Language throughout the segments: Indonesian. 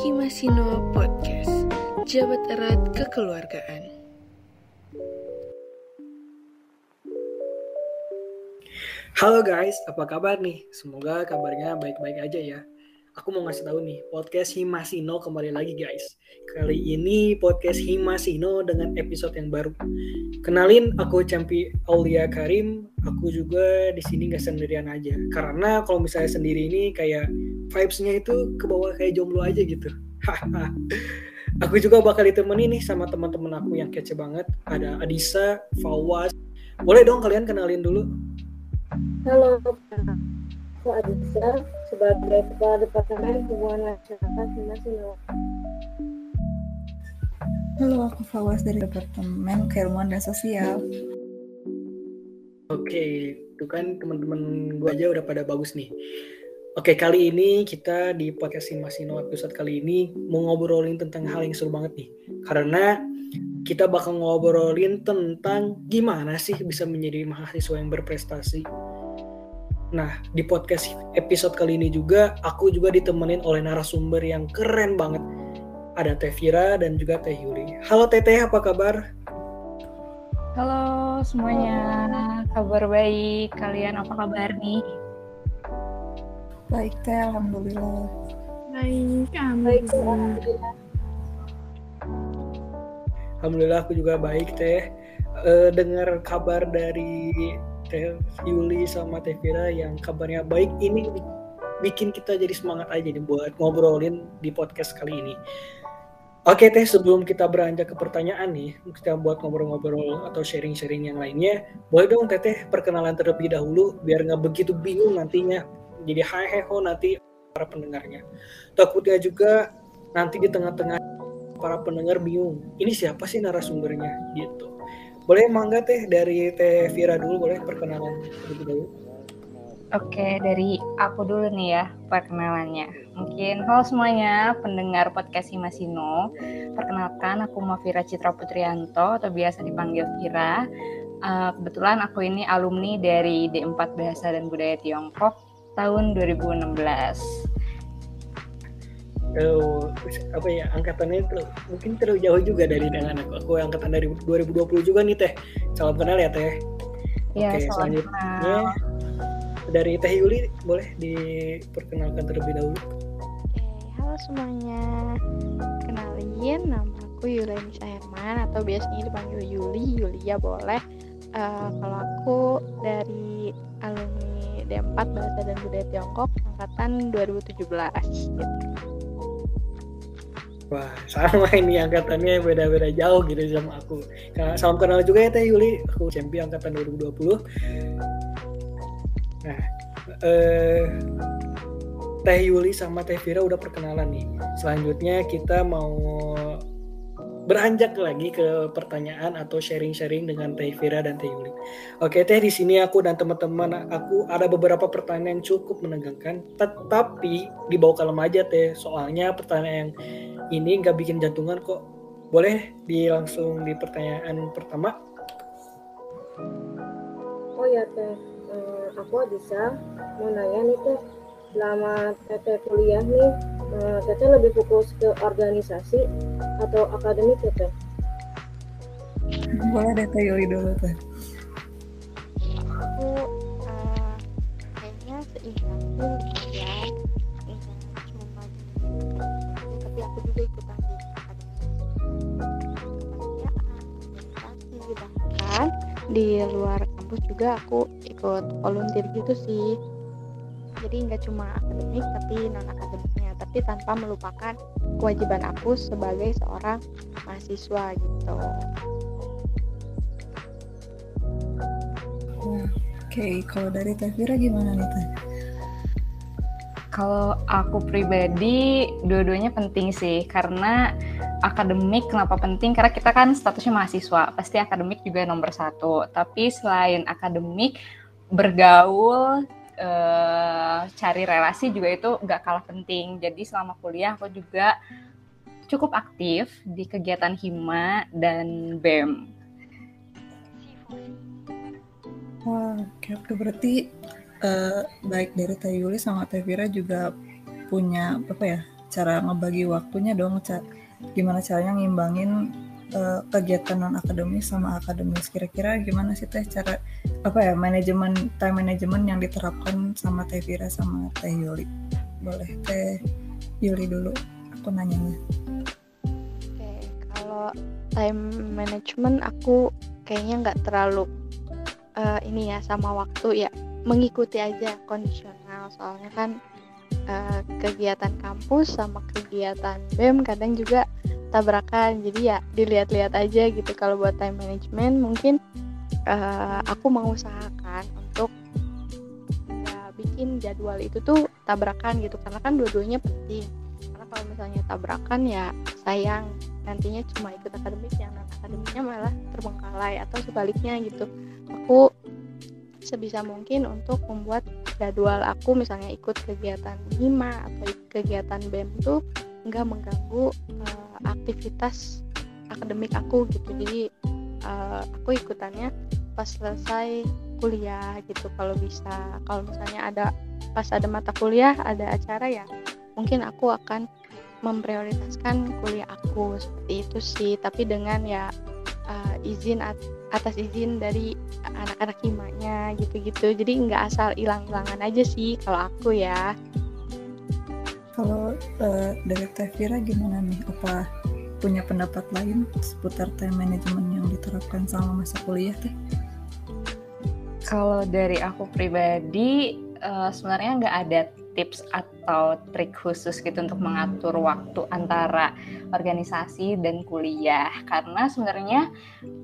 Himasino Podcast Jabat Erat Kekeluargaan Halo guys, apa kabar nih? Semoga kabarnya baik-baik aja ya. Aku mau ngasih tahu nih, podcast Himasino kembali lagi guys. Kali ini podcast Himasino dengan episode yang baru. Kenalin, aku Campi Aulia Karim. Aku juga di sini nggak sendirian aja. Karena kalau misalnya sendiri ini kayak vibes-nya itu ke bawah kayak jomblo aja gitu. aku juga bakal ditemani nih sama teman-teman aku yang kece banget. Ada Adisa, Fawaz. Boleh dong kalian kenalin dulu. Halo, aku Adisa sebagai Kepala Departemen Hubungan Masyarakat Himasino. Halo, aku Fawaz dari Departemen Keilmuan dan Sosial. Oke, itu kan teman-teman gue aja udah pada bagus nih. Oke, kali ini kita di podcast Masino episode kali ini mau ngobrolin tentang hal yang seru banget nih. Karena kita bakal ngobrolin tentang gimana sih bisa menjadi mahasiswa yang berprestasi. Nah, di podcast episode kali ini juga aku juga ditemenin oleh narasumber yang keren banget. Ada Teh Vira dan juga Teh Yuli. Halo Teteh, apa kabar? Halo semuanya, kabar baik. Kalian apa kabar nih? Baik, Teh. Alhamdulillah. Baik, Baik, Alhamdulillah. Alhamdulillah aku juga baik Teh. Eh, dengar kabar dari Teh Yuli sama Teh Vira yang kabarnya baik ini bikin kita jadi semangat aja nih buat ngobrolin di podcast kali ini. Oke Teh, sebelum kita beranjak ke pertanyaan nih, kita buat ngobrol-ngobrol atau sharing-sharing yang lainnya, boleh dong Teteh perkenalan terlebih dahulu biar nggak begitu bingung nantinya. Jadi hai heho nanti para pendengarnya. Takutnya juga nanti di tengah-tengah para pendengar bingung. Ini siapa sih narasumbernya gitu. Boleh mangga Teh dari Teh Vira dulu boleh perkenalan dahulu. Oke, dari aku dulu nih ya perkenalannya. Mungkin halo semuanya pendengar podcast Himasino. Perkenalkan aku Mafira Citra Putrianto atau biasa dipanggil Vira. Uh, kebetulan aku ini alumni dari D4 Bahasa dan Budaya Tiongkok tahun 2016. Oh, apa ya angkatannya itu mungkin terlalu jauh juga dari dengan aku. Aku angkatan dari 2020 juga nih Teh. Salam kenal ya Teh. Ya, Oke, salam selanjutnya kenal. dari Teh Yuli boleh diperkenalkan terlebih dahulu. Oke, halo semuanya. Kenalin, nama aku Yuleni Herman atau biasanya dipanggil Yuli, Yulia boleh. Eh, kalau aku dari alumni D4 Bahasa dan Budaya Tiongkok angkatan 2017 gitu. Wah, sama ini angkatannya beda-beda jauh gitu sama aku. Nah, salam kenal juga ya Teh Yuli. Aku Cempi angkatan 2020. Nah, eh, Teh Yuli sama Teh Vira udah perkenalan nih. Selanjutnya kita mau beranjak lagi ke pertanyaan atau sharing-sharing dengan Teh Vira dan Teh Yuli. Oke Teh, di sini aku dan teman-teman aku ada beberapa pertanyaan yang cukup menegangkan, tetapi dibawa kalem aja Teh. Soalnya pertanyaan yang ini nggak bikin jantungan kok. Boleh di langsung di pertanyaan pertama? Oh ya Teh, Eh, aku Adisa mau nanya nih Teh, selama Teteh kuliah nih, eh, Teteh lebih fokus ke organisasi atau akademik ya Teh? Boleh deh Teh Yuli dulu, Teh. Di luar kampus juga aku ikut volunteer gitu sih. Jadi nggak cuma akademik tapi non akademiknya tapi tanpa melupakan kewajiban aku sebagai seorang mahasiswa gitu. Oke, kalau dari Teh Vira gimana nih, Teh? Kalau aku pribadi, dua-duanya penting sih, karena akademik kenapa penting? Karena kita kan statusnya mahasiswa, pasti akademik juga nomor satu. Tapi selain akademik, bergaul, eh, cari relasi juga itu nggak kalah penting. Jadi selama kuliah aku juga cukup aktif di kegiatan hima dan bem. Wah, oke. berarti eh, baik dari Teh sama Teh Vira juga punya apa ya cara ngebagi waktunya dong. Gimana caranya ngimbangin uh, kegiatan non akademis sama akademis? Kira-kira gimana sih teh cara apa ya manajemen time management yang diterapkan sama Teh Vira sama Teh Yuli? Boleh Teh Yuli dulu aku nanyanya. Oke, kalau time management aku kayaknya nggak terlalu uh, ini ya sama waktu ya. Mengikuti aja kondisional soalnya kan uh, kegiatan kampus sama kegiatan BEM kadang juga tabrakan. Jadi ya dilihat-lihat aja gitu. Kalau buat time management mungkin uh, aku mengusahakan untuk ya bikin jadwal itu tuh tabrakan gitu. Karena kan dua-duanya penting. Karena kalau misalnya tabrakan ya sayang nantinya cuma ikut akademik yang non akademiknya malah terbengkalai atau sebaliknya gitu. Aku sebisa mungkin untuk membuat jadwal aku misalnya ikut kegiatan hima atau kegiatan BEM tuh nggak mengganggu uh, aktivitas akademik aku gitu. Jadi uh, aku ikutannya pas selesai kuliah gitu. Kalau bisa kalau misalnya ada pas ada mata kuliah ada acara ya mungkin aku akan memprioritaskan kuliah aku. Seperti itu sih. Tapi dengan ya uh, izin at atas izin dari anak-anak himanya gitu-gitu. Jadi nggak asal hilang-hilangan aja sih kalau aku ya uh, dari Tevira gimana nih? Apa punya pendapat lain seputar time management yang diterapkan selama masa kuliah teh? Kalau dari aku pribadi uh, sebenarnya nggak ada tips atau trik khusus gitu untuk mengatur waktu antara organisasi dan kuliah karena sebenarnya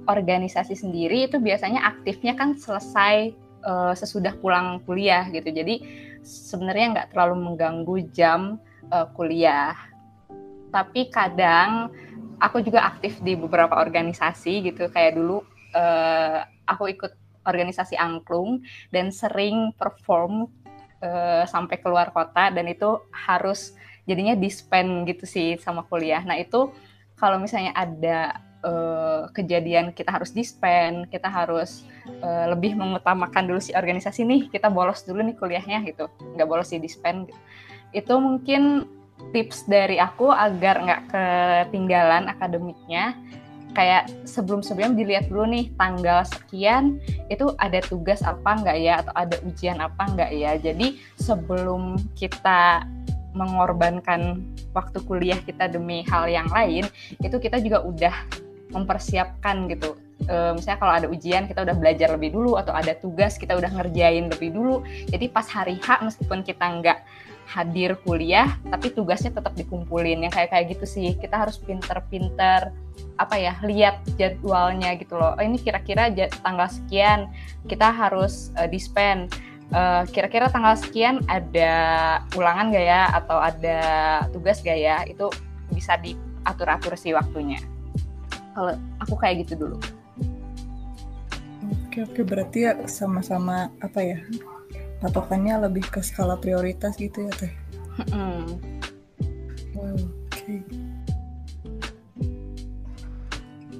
organisasi sendiri itu biasanya aktifnya kan selesai uh, sesudah pulang kuliah gitu jadi sebenarnya nggak terlalu mengganggu jam uh, kuliah. Tapi kadang aku juga aktif di beberapa organisasi gitu kayak dulu uh, aku ikut organisasi angklung dan sering perform uh, sampai keluar kota dan itu harus jadinya dispen gitu sih sama kuliah. Nah itu kalau misalnya ada kejadian kita harus dispen, kita harus lebih mengutamakan dulu si organisasi nih, kita bolos dulu nih kuliahnya gitu, nggak bolos di dispen. Gitu itu mungkin tips dari aku agar nggak ketinggalan akademiknya. Kayak sebelum-sebelum dilihat dulu nih tanggal sekian itu ada tugas apa enggak ya? Atau ada ujian apa enggak ya? Jadi sebelum kita mengorbankan waktu kuliah kita demi hal yang lain itu kita juga udah mempersiapkan gitu e, misalnya kalau ada ujian kita udah belajar lebih dulu atau ada tugas kita udah ngerjain lebih dulu. Jadi pas hari H meskipun kita nggak hadir kuliah tapi tugasnya tetap dikumpulin. Yang kayak kayak gitu sih. Kita harus pinter-pinter apa ya lihat jadwalnya gitu loh. Oh, ini kira-kira tanggal sekian kita harus uh, dispen. Uh, kira-kira tanggal sekian ada ulangan gak ya? Atau ada tugas gak ya? Itu bisa diatur-atur sih waktunya. Kalau aku kayak gitu dulu oke oke berarti ya sama-sama apa ya patokannya lebih ke skala prioritas gitu ya teh mm. oke okay.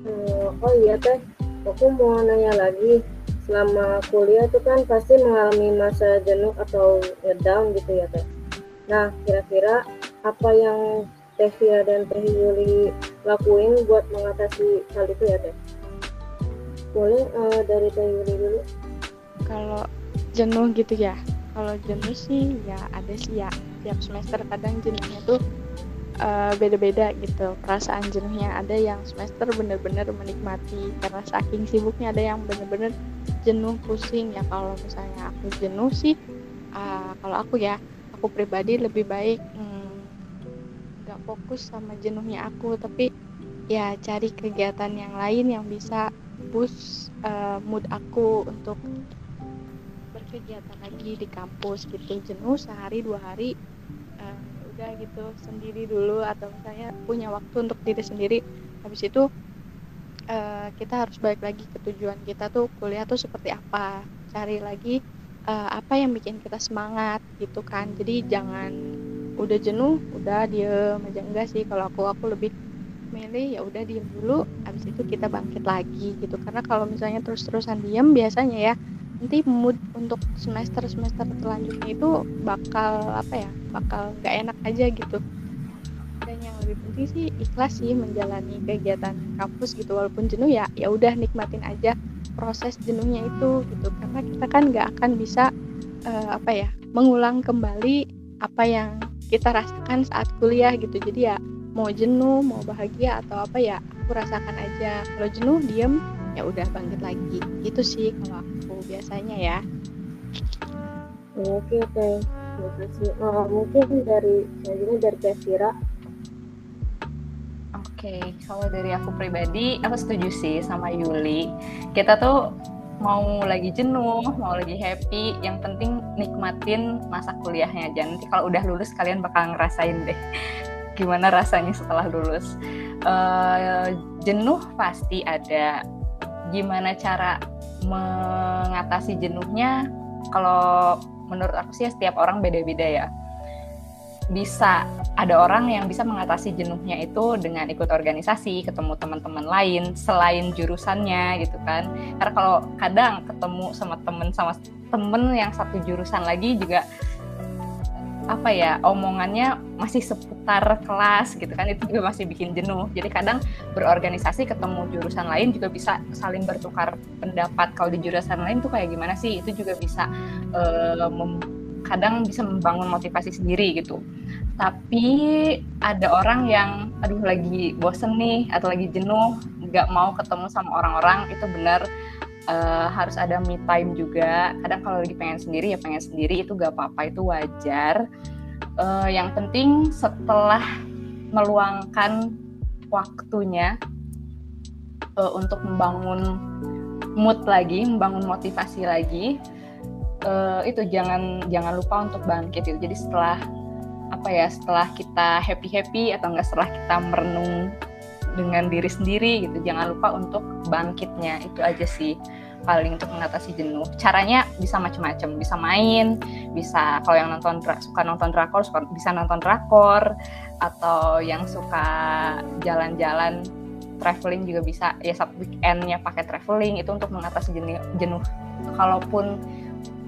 uh, oh iya teh aku mau nanya lagi selama kuliah itu kan pasti mengalami masa jenuh atau down gitu ya teh nah kira-kira apa yang Teh Via dan Teh Yuli lakuin buat mengatasi hal itu ya Teh? Boleh uh, dari Yuli dulu? Kalau jenuh gitu ya. Kalau jenuh sih ya ada sih ya. Tiap semester kadang jenuhnya tuh uh, beda-beda gitu. Perasaan jenuhnya ada yang semester bener-bener menikmati. Karena saking sibuknya ada yang bener-bener jenuh pusing. Ya kalau misalnya aku jenuh sih uh, kalau aku ya aku pribadi lebih baik hmm, nggak hmm, fokus sama jenuhnya aku. Tapi ya cari kegiatan yang lain yang bisa boost uh, mood aku untuk kegiatan lagi di kampus gitu. Jenuh sehari dua hari uh, udah gitu sendiri dulu atau misalnya punya waktu untuk diri sendiri. Habis itu uh, kita harus balik lagi ke tujuan kita tuh kuliah tuh seperti apa. Cari lagi uh, apa yang bikin kita semangat gitu kan. Jadi jangan udah jenuh udah diem aja. Enggak sih kalau aku aku lebih milih ya udah diem dulu habis itu kita bangkit lagi gitu. Karena kalau misalnya terus-terusan diem biasanya ya nanti mood untuk semester semester selanjutnya itu bakal apa ya bakal nggak enak aja gitu. Lebih penting sih ikhlas sih menjalani kegiatan kampus gitu. Walaupun jenuh ya ya udah nikmatin aja proses jenuhnya itu gitu. Karena kita kan nggak akan bisa uh, apa ya mengulang kembali apa yang kita rasakan saat kuliah gitu. Jadi ya mau jenuh mau bahagia atau apa ya aku rasakan aja. Kalau jenuh diem ya udah bangkit lagi. Gitu sih kalau aku biasanya ya. Oke oke. Terima kasih. Oh, mungkin dari selanjutnya dari Kevira. Oke, kalau dari aku pribadi, aku setuju sih sama Yuli. Kita tuh mau lagi jenuh, mau lagi happy, yang penting nikmatin masa kuliahnya aja. Nanti kalau udah lulus kalian bakal ngerasain deh gimana rasanya setelah lulus. Uh, jenuh pasti ada. Gimana cara mengatasi jenuhnya? Kalau menurut aku sih setiap orang beda-beda ya bisa ada orang yang bisa mengatasi jenuhnya itu dengan ikut organisasi, ketemu teman-teman lain selain jurusannya gitu kan. Karena kalau kadang ketemu sama temen sama temen yang satu jurusan lagi juga apa ya omongannya masih seputar kelas gitu kan itu juga masih bikin jenuh. Jadi kadang berorganisasi ketemu jurusan lain juga bisa saling bertukar pendapat. Kalau di jurusan lain tuh kayak gimana sih? Itu juga bisa uh, kadang bisa membangun motivasi sendiri gitu. Tapi ada orang yang aduh lagi bosen nih atau lagi jenuh nggak mau ketemu sama orang-orang itu benar uh, harus ada me time juga. Kadang kalau lagi pengen sendiri ya pengen sendiri itu gak apa-apa itu wajar. Uh, yang penting setelah meluangkan waktunya uh, untuk membangun mood lagi membangun motivasi lagi uh, itu jangan jangan lupa untuk bangkit itu. Jadi setelah apa ya setelah kita happy happy atau enggak setelah kita merenung dengan diri sendiri gitu. Jangan lupa untuk bangkitnya. Itu aja sih paling untuk mengatasi jenuh. Caranya bisa macam-macam bisa main bisa kalau yang nonton suka nonton drakor suka, bisa nonton drakor atau yang suka jalan-jalan traveling juga bisa. Ya satu weekendnya pakai traveling itu untuk mengatasi jenuh, jenuh. Kalaupun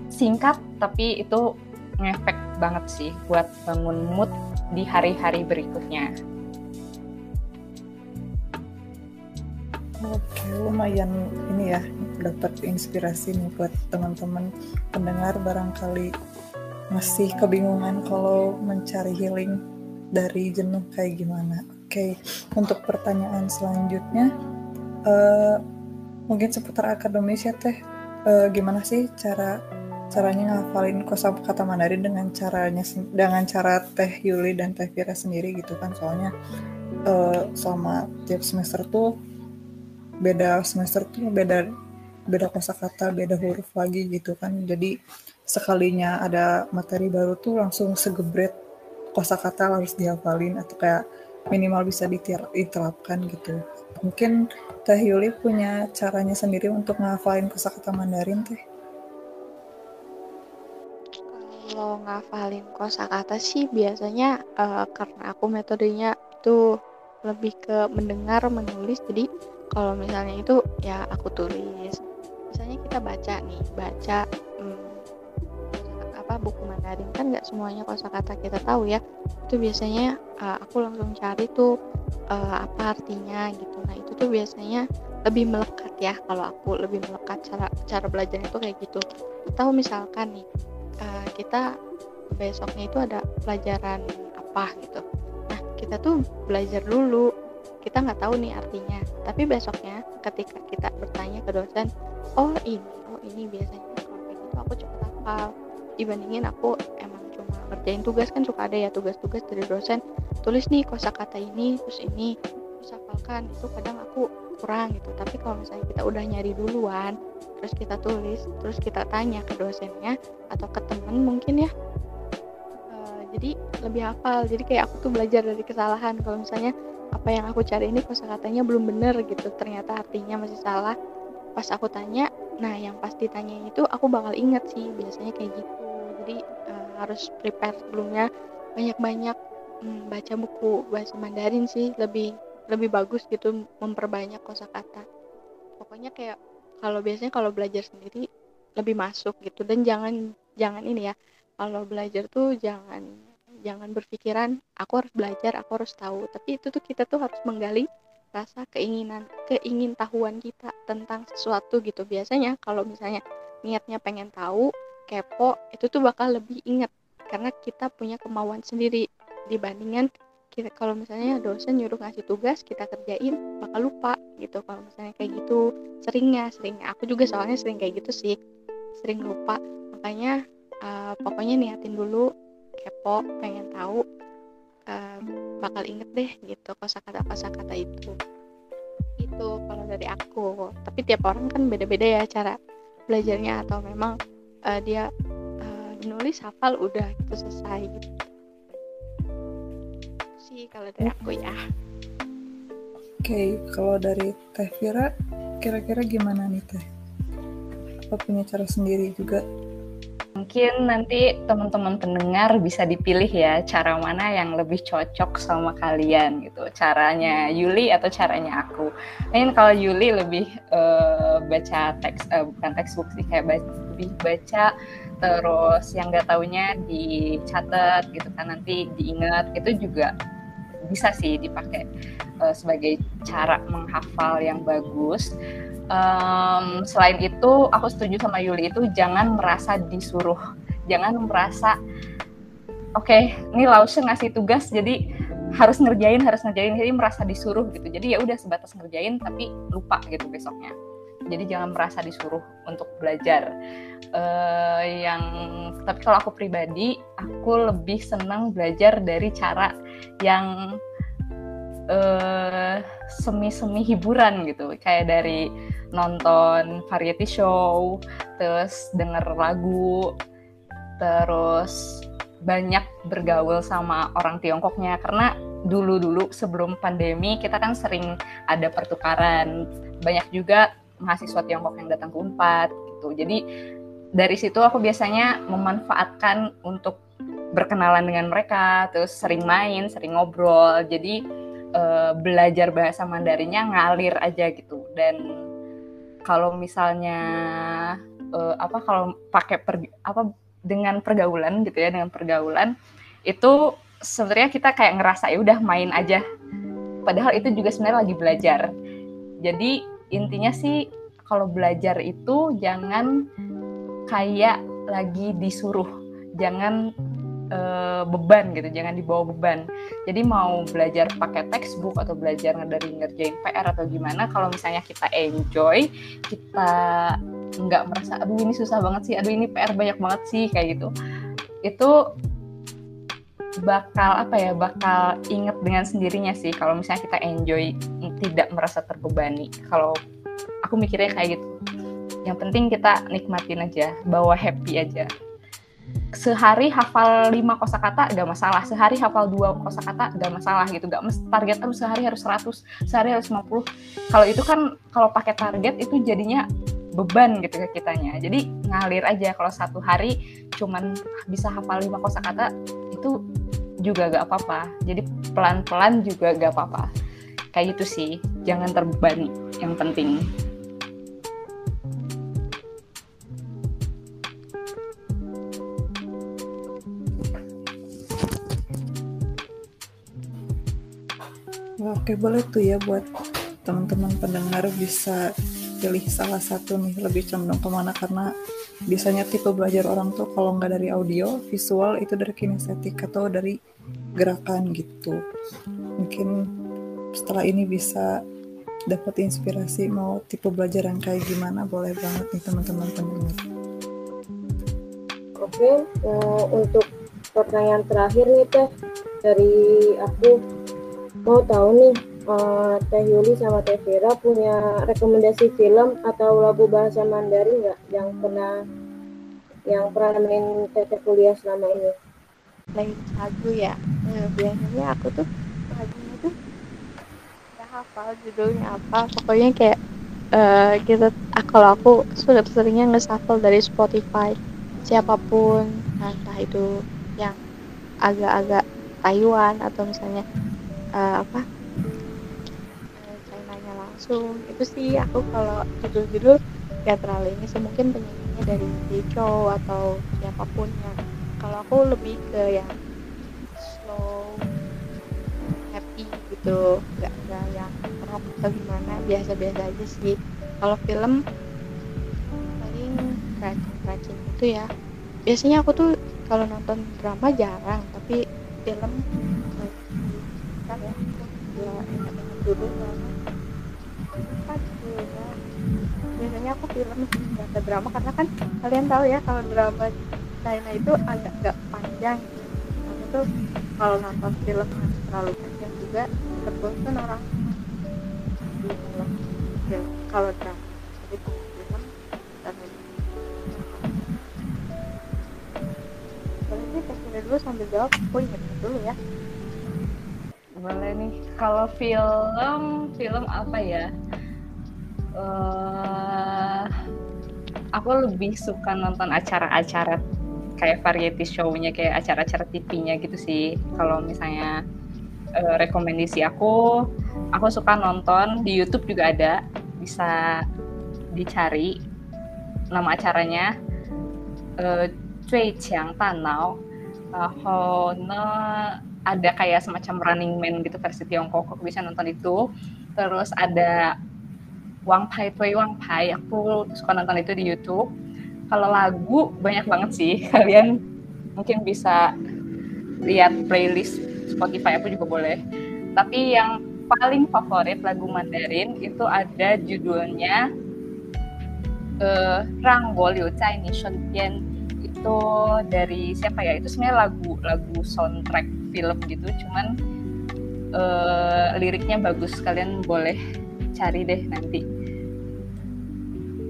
singkat tapi itu ngefek banget sih buat bangun mood di hari-hari berikutnya. Oke, lumayan ini ya dapat inspirasi nih buat teman-teman pendengar barangkali masih kebingungan kalau mencari healing dari jenuh kayak gimana. Oke, untuk pertanyaan selanjutnya uh, mungkin seputar akademis ya teh. Uh, gimana sih cara caranya ngafalin kosa kata Mandarin dengan caranya dengan cara Teh Yuli dan Teh Vira sendiri gitu kan soalnya uh, sama tiap semester tuh beda semester tuh beda beda kosakata beda huruf lagi gitu kan. Jadi sekalinya ada materi baru tuh langsung segebret kosakata harus dihafalin atau kayak minimal bisa diterapkan gitu. Mungkin Teh Yuli punya caranya sendiri untuk ngafalin kosakata Mandarin teh? Kalau ngafalin kosakata sih biasanya uh, karena aku metodenya itu lebih ke mendengar menulis jadi kalau misalnya itu ya aku tulis. Misalnya kita baca nih baca hmm, apa buku Mandarin. Kan nggak semuanya kosakata kita tahu ya. Itu biasanya uh, aku langsung cari tuh uh, apa artinya gitu. Nah itu tuh biasanya lebih melekat ya kalau aku lebih melekat cara cara belajar itu kayak gitu. Atau misalkan nih uh, kita besoknya itu ada pelajaran apa gitu. Nah kita tuh belajar dulu kita nggak tahu nih artinya. Tapi besoknya ketika kita bertanya ke dosen oh ini oh ini biasanya kalau kayak gitu aku cepat hafal. Dibandingin aku emang cuma ngerjain tugas kan suka ada ya tugas-tugas dari dosen. Tulis nih kosakata ini terus ini terus hafalkan. Itu kadang aku kurang gitu. Tapi kalau misalnya kita udah nyari duluan terus kita tulis terus kita tanya ke dosennya atau ke temen mungkin ya uh, jadi lebih hafal. Jadi kayak aku tuh belajar dari kesalahan. Kalau misalnya apa yang aku cari ini kosakatanya belum bener gitu. Ternyata artinya masih salah. Pas aku tanya nah yang pasti tanya itu aku bakal inget sih biasanya kayak gitu. Jadi uh, harus prepare sebelumnya banyak-banyak hmm, baca buku bahasa Mandarin sih lebih lebih bagus gitu memperbanyak kosakata. Pokoknya kayak kalau biasanya kalau belajar sendiri lebih masuk gitu. Dan jangan jangan ini ya kalau belajar tuh jangan jangan berpikiran aku harus belajar aku harus tahu. Tapi itu tuh kita tuh harus menggali rasa keinginan keingin tahuan kita tentang sesuatu gitu. Biasanya kalau misalnya niatnya pengen tahu kepo itu tuh bakal lebih inget karena kita punya kemauan sendiri. Dibandingkan kita kalau misalnya dosen nyuruh ngasih tugas kita kerjain bakal lupa gitu kalau misalnya kayak gitu. Seringnya seringnya aku juga soalnya sering kayak gitu sih. Sering lupa. Makanya uh, pokoknya niatin dulu kepo pengen tahu uh, bakal inget deh gitu kosakata kosakata itu. Itu kalau dari aku. Tapi tiap orang kan beda-beda ya cara belajarnya atau memang uh, dia uh, nulis hafal udah gitu selesai. Gitu sih kalau dari aku ya. Oke okay, kalau dari Teh Vira kira-kira gimana nih Teh? Apa punya cara sendiri juga Mungkin nanti teman-teman pendengar bisa dipilih ya cara mana yang lebih cocok sama kalian gitu. Caranya Yuli atau caranya aku. Mungkin kalau Yuli lebih uh, baca teks uh, bukan textbook sih kayak baca, lebih baca terus yang nggak taunya dicatat gitu kan nanti diingat itu juga bisa sih dipakai uh, sebagai cara menghafal yang bagus um, selain itu aku setuju sama Yuli itu jangan merasa disuruh. Jangan merasa oke okay, ini Lause ngasih tugas jadi harus ngerjain harus ngerjain. Jadi merasa disuruh gitu. Jadi ya udah sebatas ngerjain tapi lupa gitu besoknya. Jadi jangan merasa disuruh untuk belajar. Uh, yang tapi kalau aku pribadi aku lebih senang belajar dari cara yang uh, semi-semi hiburan gitu. Kayak dari nonton variety show terus denger lagu terus banyak bergaul sama orang Tiongkoknya. Karena dulu-dulu sebelum pandemi kita kan sering ada pertukaran. Banyak juga mahasiswa Tiongkok yang datang ke Unpad gitu. Jadi dari situ aku biasanya memanfaatkan untuk berkenalan dengan mereka terus sering main sering ngobrol. Jadi uh, belajar bahasa Mandarinnya ngalir aja gitu. Dan kalau misalnya uh, apa kalau pakai per, apa dengan pergaulan gitu ya dengan pergaulan itu sebenarnya kita kayak ngerasa ya udah main aja. Padahal itu juga sebenarnya lagi belajar. Jadi intinya sih kalau belajar itu jangan kayak lagi disuruh. Jangan uh, beban gitu, jangan dibawa beban. Jadi mau belajar pakai textbook atau belajar dari ngerjain PR atau gimana, kalau misalnya kita enjoy, kita nggak merasa aduh ini susah banget sih, aduh ini PR banyak banget sih kayak gitu, itu bakal apa ya bakal inget dengan sendirinya sih kalau misalnya kita enjoy tidak merasa terbebani. Kalau aku mikirnya kayak gitu. Yang penting kita nikmatin aja bawa happy aja sehari hafal 5 kosakata gak masalah. Sehari hafal dua kosakata gak masalah gitu. Gak mesti target harus sehari harus 100 sehari harus 50 kalau itu kan kalau pakai target itu jadinya beban gitu ke kitanya. Jadi ngalir aja. Kalau satu hari cuman bisa hafal 5 kosakata itu juga gak apa-apa. Jadi pelan-pelan juga gak apa-apa. Kayak gitu sih. Jangan terbebani. Yang penting Oke boleh tuh ya buat teman-teman pendengar bisa pilih salah satu nih lebih condong ke mana karena biasanya tipe belajar orang tuh kalau nggak dari audio visual itu dari kinestetik atau dari gerakan gitu. Mungkin setelah ini bisa dapat inspirasi mau tipe belajar yang kayak gimana boleh banget nih teman-teman pendengar. Oke uh, untuk pertanyaan terakhir nih teh dari aku mau tahu nih uh, Teh Yuli sama Teh Vera punya rekomendasi film atau lagu bahasa Mandarin nggak yang pernah yang pernah nemenin Teh kuliah selama ini? Lain lagu ya, nah, biasanya aku tuh lagunya tuh nggak hafal judulnya apa, pokoknya kayak uh, kita ah, kalau aku sudah seringnya nge-shuffle dari Spotify. Siapa pun entah itu yang agak-agak Taiwan atau misalnya uh, apa eh, cainanya langsung. Itu sih aku kalau judul-judul ya terlalu ini semungkin penyanyinya dari Deco atau siapa pun ya. Kalau aku lebih ke yang slow happy gitu nggak nggak yang rock atau gimana biasa-biasa aja sih. Kalau film paling racun-racun itu ya. Biasanya aku tuh kalau nonton drama jarang tapi film ya ingat-ingat dulu drama apa judulnya biasanya aku film nggak drama karena kan kalian tahu ya kalau drama China itu agak nggak panjang gitu. tuh kalau nonton film yang terlalu panjang juga terbosan orang kalau film kalau drama kalau film dan sih tesnya dulu sambil jawab aku ingat dulu ya Boleh nih. Kalau film, film apa ya? eh aku lebih suka nonton acara-acara kayak variety show-nya, kayak acara-acara TV-nya gitu sih. Kalau misalnya eh, rekomendasi aku, aku suka nonton di YouTube juga ada, bisa dicari nama acaranya eh 最强大脑 Taho ada kayak semacam Running Man gitu versi Tiongkok aku bisa nonton itu. Terus ada Wang Pai Tui Wang Pai aku suka nonton itu di YouTube. Kalau lagu banyak banget sih. Kalian mungkin bisa lihat playlist Spotify aku juga boleh. Tapi yang paling favorit lagu Mandarin itu ada judulnya eh, Rang Wo Liu Zai Ni Shen Bian itu dari siapa ya? Itu sebenarnya lagu lagu soundtrack film gitu cuman eh, liriknya bagus kalian boleh cari deh nanti.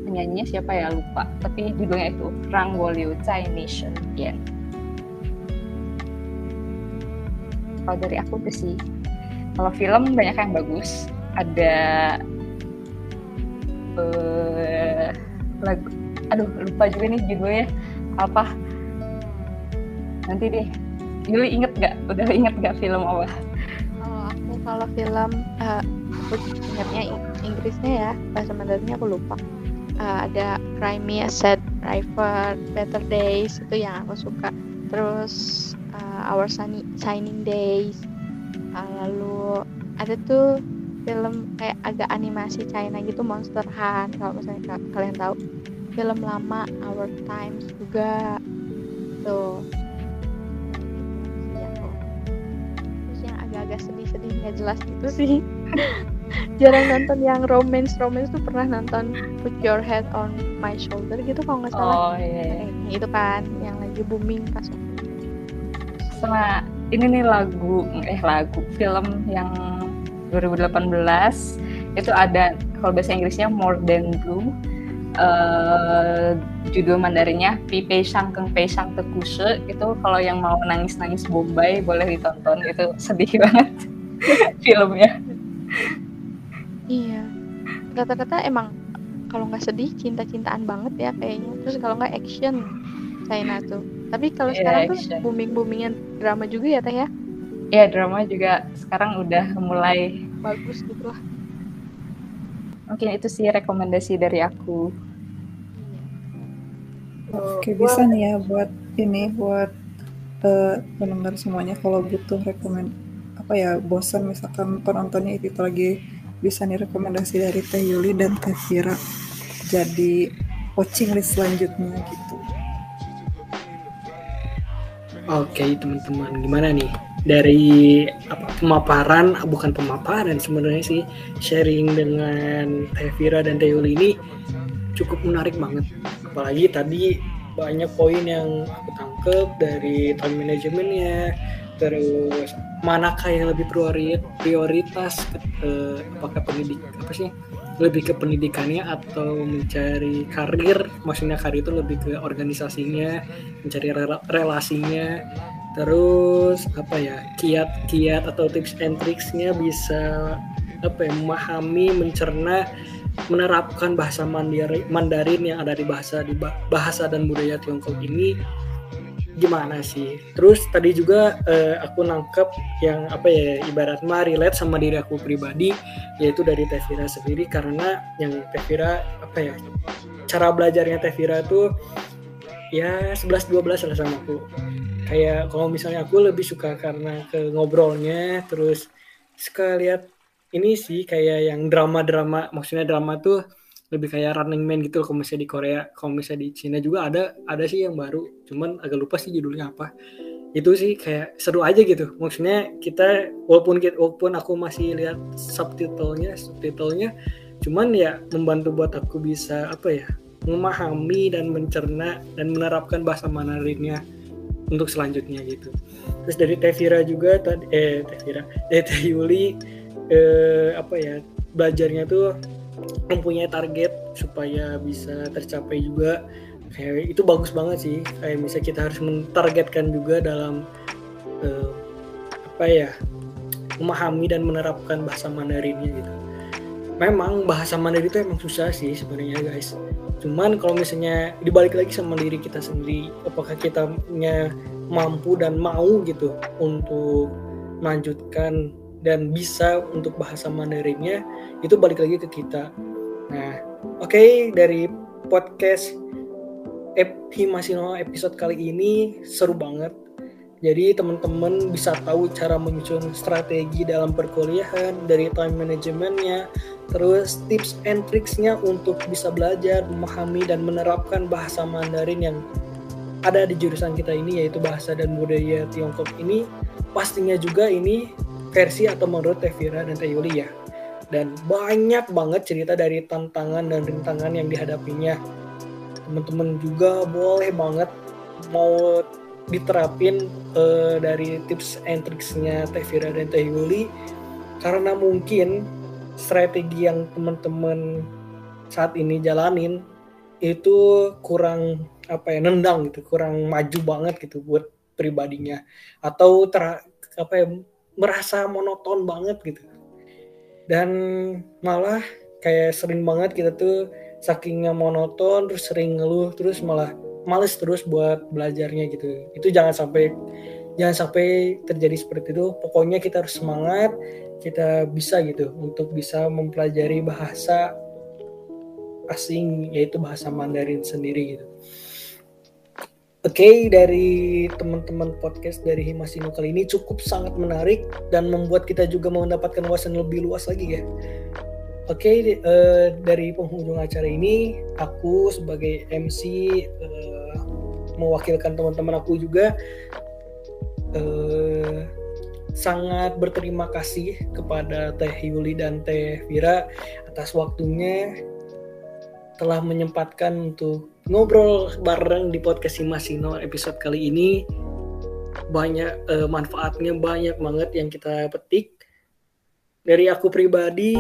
Penyanyinya siapa ya? Lupa tapi judulnya itu Rang Wo Liu Zai Ni Shen Bian kalau dari aku tuh sih kalau film banyak yang bagus. Ada eh lagu aduh lupa juga nih judulnya. Apa? Nanti deh Yuli inget gak udah inget gak film apa? Kalau aku kalau film eh, aku ingatnya Ing- Inggrisnya ya bahasa Mandarinnya aku lupa. Eh, ada Cry Me a Sad River Better Days itu yang aku suka. Terus eh, Our Sunny Shining Days. Eh, lalu ada tuh film kayak agak animasi China gitu Monster Hunt kalau misalnya ka- kalian tahu. Film lama Our Times juga. Tuh agak-agak sedih-sedih nggak jelas gitu sih. Jarang nonton yang romance romance tuh pernah nonton Put Your Head on My Shoulder gitu kalau nggak salah. Oh iya Eh, itu kan yang lagi booming pas sama ini nih lagu eh lagu film yang 2018 itu ada kalau bahasa Inggrisnya More Than Blue eh judul Mandarinnya Pi Pei Shang Keng Pei Shang Te Kushe itu kalau yang mau nangis-nangis Bombay boleh ditonton. Itu sedih banget filmnya. Iya. Rata-rata emang kalau nggak sedih cinta-cintaan banget ya kayaknya. Terus kalau nggak action China tuh. Tapi kalau Iya, sekarang action. tuh booming boomingnya drama juga ya teh ya? Ya drama juga sekarang udah mulai bagus gitu lah mungkin itu sih rekomendasi dari aku. Oke bisa nih ya buat ini buat eh, pendengar semuanya. Kalau butuh rekomend apa ya bosan misalkan penontonnya itu lagi bisa nih rekomendasi dari Teh Yuli dan Teh Vira. Jadi watching list selanjutnya gitu. Oke teman-teman gimana nih dari apa, pemaparan bukan pemaparan sebenarnya sih sharing dengan Teh Vira dan Teh Yuli ini cukup menarik banget. Apalagi tadi banyak poin yang aku tangkep dari time manajemennya terus manakah yang lebih priori- prioritas eh, apakah pendidik apa sih lebih ke pendidikannya atau mencari karir? Maksudnya karir itu lebih ke organisasinya mencari rela- relasinya terus apa ya kiat-kiat atau tips and tricksnya bisa apa ya memahami mencerna menerapkan bahasa Mandari- Mandarin yang ada di bahasa di ba- bahasa dan budaya Tiongkok ini gimana sih? Terus tadi juga eh, aku nangkep yang apa ya ibarat mah relate sama diri aku pribadi yaitu dari Tevira sendiri karena yang Tevira apa ya cara belajarnya Tevira tuh ya 11-12 lah sama aku kayak kalau misalnya aku lebih suka karena ke ngobrolnya terus suka lihat ini sih kayak yang drama-drama maksudnya drama tuh lebih kayak Running Man gitu kalau misalnya di Korea kalau misalnya di Cina juga ada ada sih yang baru cuman agak lupa sih judulnya apa. Itu sih kayak seru aja gitu maksudnya kita walaupun kita, walaupun aku masih lihat subtitlenya subtitlenya cuman ya membantu buat aku bisa apa ya memahami dan mencerna dan menerapkan bahasa Mandarinnya untuk selanjutnya gitu. Terus dari Tevira juga tadi eh Tevira dari Teh Yuli eh, apa ya belajarnya tuh mempunyai target supaya bisa tercapai juga. Kayak itu bagus banget sih kayak misalnya kita harus mentargetkan juga dalam eh, apa ya memahami dan menerapkan bahasa Mandarinnya gitu memang bahasa Mandarin itu emang susah sih sebenarnya guys. Cuman kalau misalnya dibalik lagi sama diri kita sendiri apakah kita mampu dan mau gitu untuk melanjutkan dan bisa untuk bahasa Mandarinnya itu balik lagi ke kita. Nah oke okay, dari podcast Himasino episode kali ini seru banget. Jadi teman-teman bisa tahu cara menyusun strategi dalam perkuliahan dari time managementnya, terus tips and tricksnya untuk bisa belajar, memahami dan menerapkan bahasa Mandarin yang ada di jurusan kita ini yaitu bahasa dan budaya Tiongkok ini. Pastinya juga ini versi atau menurut Tevira dan Teyuli ya. Dan banyak banget cerita dari tantangan dan rintangan yang dihadapinya. Teman-teman juga boleh banget mau diterapin uh, dari tips and tricksnya Teh Vira dan Teh Yuli. Karena mungkin strategi yang teman-teman saat ini jalanin itu kurang apa ya nendang gitu kurang maju banget gitu buat pribadinya. Atau ter apa ya merasa monoton banget gitu. Dan malah kayak sering banget kita tuh sakingnya monoton terus sering ngeluh terus malah males terus buat belajarnya gitu. Itu jangan sampai jangan sampai terjadi seperti itu. Pokoknya kita harus semangat kita bisa gitu untuk bisa mempelajari bahasa asing yaitu bahasa Mandarin sendiri gitu Oke, okay, dari teman-teman podcast dari Himasino kali ini cukup sangat menarik dan membuat kita juga mendapatkan wawasan lebih luas lagi ya. Oke, okay, uh, eh, dari penghujung acara ini, aku sebagai MC uh, eh, mewakilkan teman-teman aku juga uh, sangat berterima kasih kepada Teh Yuli dan Teh Vira atas waktunya telah menyempatkan untuk ngobrol bareng di podcast Simasino episode kali ini. Banyak uh, manfaatnya banyak banget yang kita petik. Dari aku pribadi,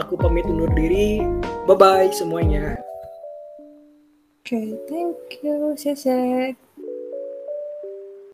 aku pamit undur diri. Bye bye semuanya. Oke, okay, thank you. 谢谢。